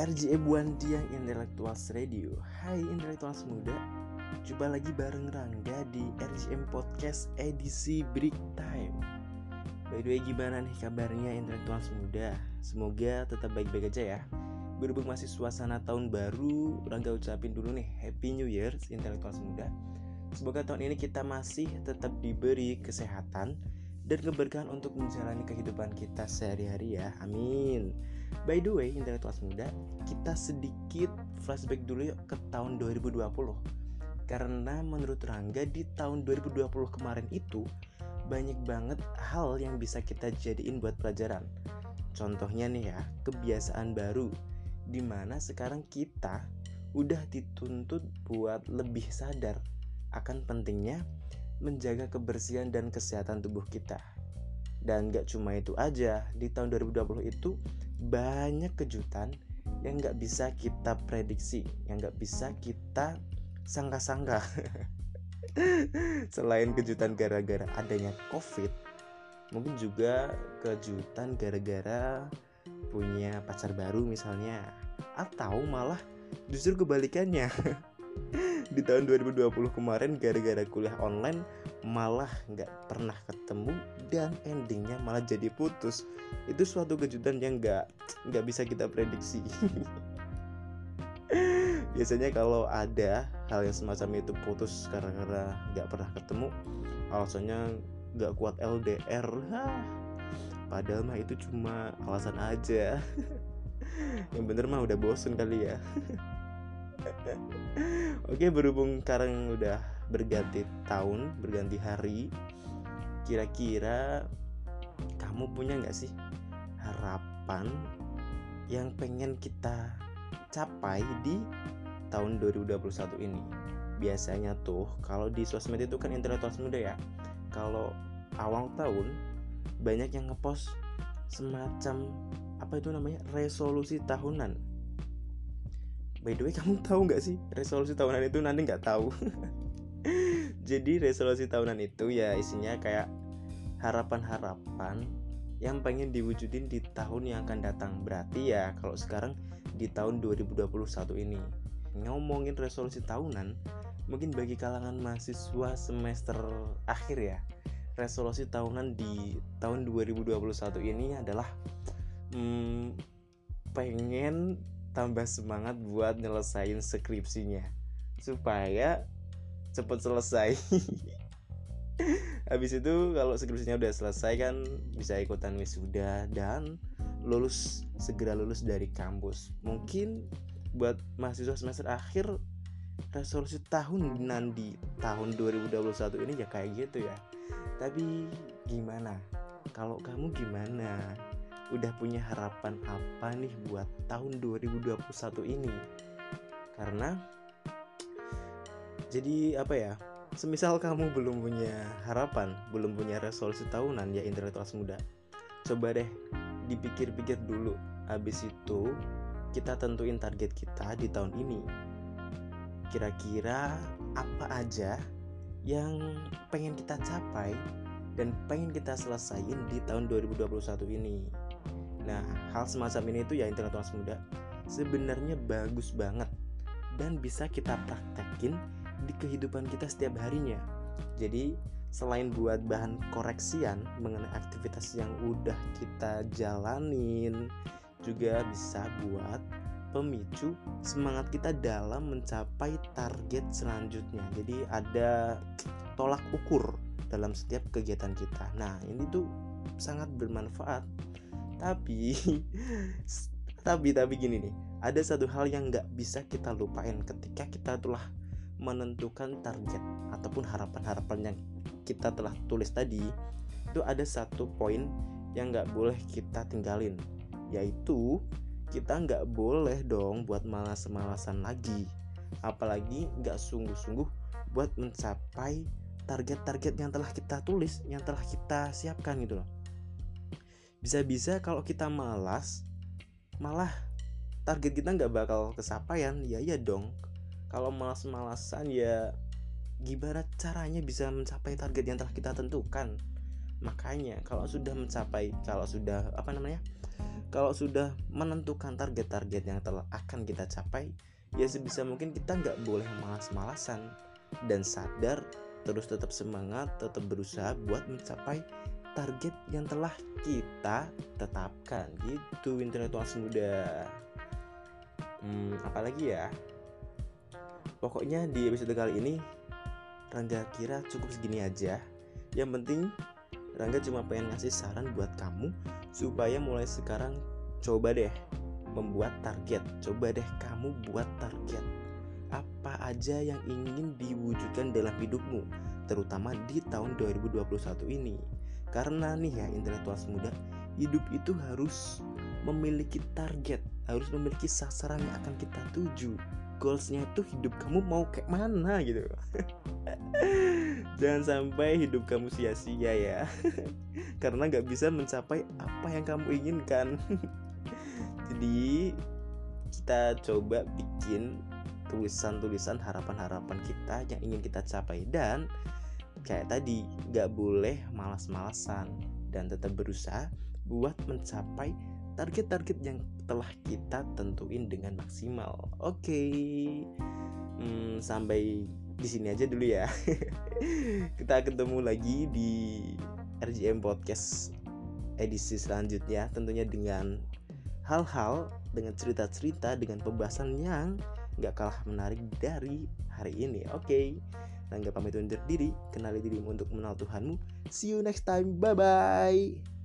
RJE Buandiang Intellectuals Radio. Hai Intellectuals muda Jumpa lagi bareng Rangga di RJM Podcast edisi Break Time. By the way gimana nih kabarnya Intellectuals muda? Semoga tetap baik-baik aja ya. Berhubung masih suasana tahun baru Rangga ucapin dulu nih Happy New Year Intellectuals muda. Semoga tahun ini kita masih tetap diberi kesehatan dan keberkahan untuk menjalani kehidupan kita sehari-hari ya. Amin. By the way, intelektual muda, kita sedikit flashback dulu yuk ke tahun 2020. Karena menurut Rangga di tahun 2020 kemarin itu banyak banget hal yang bisa kita jadiin buat pelajaran. Contohnya nih ya, kebiasaan baru di mana sekarang kita udah dituntut buat lebih sadar akan pentingnya menjaga kebersihan dan kesehatan tubuh kita. Dan gak cuma itu aja, di tahun 2020 itu banyak kejutan yang gak bisa kita prediksi, yang gak bisa kita sangka-sangka. Selain kejutan gara-gara adanya COVID, mungkin juga kejutan gara-gara punya pacar baru misalnya, atau malah justru kebalikannya. di tahun 2020 kemarin gara-gara kuliah online malah nggak pernah ketemu dan endingnya malah jadi putus. Itu suatu kejutan yang nggak nggak bisa kita prediksi. Biasanya kalau ada hal yang semacam itu putus karena nggak pernah ketemu alasannya nggak kuat LDR padahal mah itu cuma alasan aja. Yang bener mah udah bosen kali ya Oke berhubung sekarang udah berganti tahun, berganti hari Kira-kira kamu punya nggak sih harapan yang pengen kita capai di tahun 2021 ini? Biasanya tuh kalau di sosmed itu kan intelektual muda ya. Kalau awal tahun banyak yang ngepost semacam apa itu namanya resolusi tahunan by the way kamu tahu nggak sih resolusi tahunan itu? Nanti nggak tahu. Jadi resolusi tahunan itu ya isinya kayak harapan-harapan yang pengen diwujudin di tahun yang akan datang. Berarti ya kalau sekarang di tahun 2021 ini ngomongin resolusi tahunan mungkin bagi kalangan mahasiswa semester akhir ya resolusi tahunan di tahun 2021 ini adalah hmm, pengen tambah semangat buat nyelesain skripsinya. Supaya cepet selesai. Habis itu kalau skripsinya udah selesai kan bisa ikutan wisuda dan lulus segera lulus dari kampus. Mungkin buat mahasiswa semester akhir resolusi tahunan di tahun 2021 ini ya kayak gitu ya. Tapi gimana? Kalau kamu gimana udah punya harapan apa nih buat tahun 2021 ini? Karena jadi apa ya semisal kamu belum punya harapan belum punya resolusi tahunan ya intelektual muda coba deh dipikir-pikir dulu. Habis itu kita tentuin target kita di tahun ini. Kira-kira apa aja yang pengen kita capai dan pengen kita selesaiin di tahun 2021 ini Nah, hal semacam ini itu ya intelektual muda sebenarnya bagus banget dan bisa kita praktekin di kehidupan kita setiap harinya. Jadi, selain buat bahan koreksian mengenai aktivitas yang udah kita jalanin, juga bisa buat pemicu semangat kita dalam mencapai target selanjutnya. Jadi ada tolak ukur dalam setiap kegiatan kita. Nah, ini tuh sangat bermanfaat tapi tapi tapi gini nih ada satu hal yang nggak bisa kita lupain ketika kita telah menentukan target ataupun harapan-harapan yang kita telah tulis tadi itu ada satu poin yang nggak boleh kita tinggalin yaitu kita nggak boleh dong buat malas-malasan lagi. Apalagi nggak sungguh-sungguh buat mencapai target-target yang telah kita tulis yang telah kita siapkan gitu loh bisa-bisa kalau kita malas malah target kita nggak bakal kesampaian ya iya dong. Kalau malas-malasan ya gimana caranya bisa mencapai target yang telah kita tentukan? Makanya kalau sudah mencapai kalau sudah apa namanya kalau sudah menentukan target-target yang telah akan kita capai ya sebisa mungkin kita nggak boleh malas-malasan dan sadar terus tetap semangat tetap berusaha buat mencapai target yang telah kita tetapkan gitu intelektual muda. Hmm, apalagi ya pokoknya di episode kali ini Rangga kira cukup segini aja. Yang penting Rangga cuma pengen ngasih saran buat kamu supaya mulai sekarang coba deh membuat target. Coba deh kamu buat target. Apa aja yang ingin diwujudkan dalam hidupmu terutama di tahun 2021 ini karena nih ya intelektual muda hidup itu harus memiliki target harus memiliki sasaran yang akan kita tuju. Goalsnya itu hidup kamu mau kayak mana gitu. Jangan sampai hidup kamu sia-sia ya. Karena nggak bisa mencapai apa yang kamu inginkan. Jadi kita coba bikin tulisan-tulisan harapan-harapan kita yang ingin kita capai. Dan kayak tadi nggak boleh malas-malasan dan tetap berusaha buat mencapai target-target yang telah kita tentuin dengan maksimal. Oke, okay. hmm, sampai di sini aja dulu ya. kita ketemu lagi di RGM Podcast edisi selanjutnya, tentunya dengan hal-hal, dengan cerita-cerita, dengan pembahasan yang nggak kalah menarik dari hari ini. Oke, okay. Rangga pamit undur diri, kenali dirimu untuk mengenal Tuhanmu. See you next time, bye bye.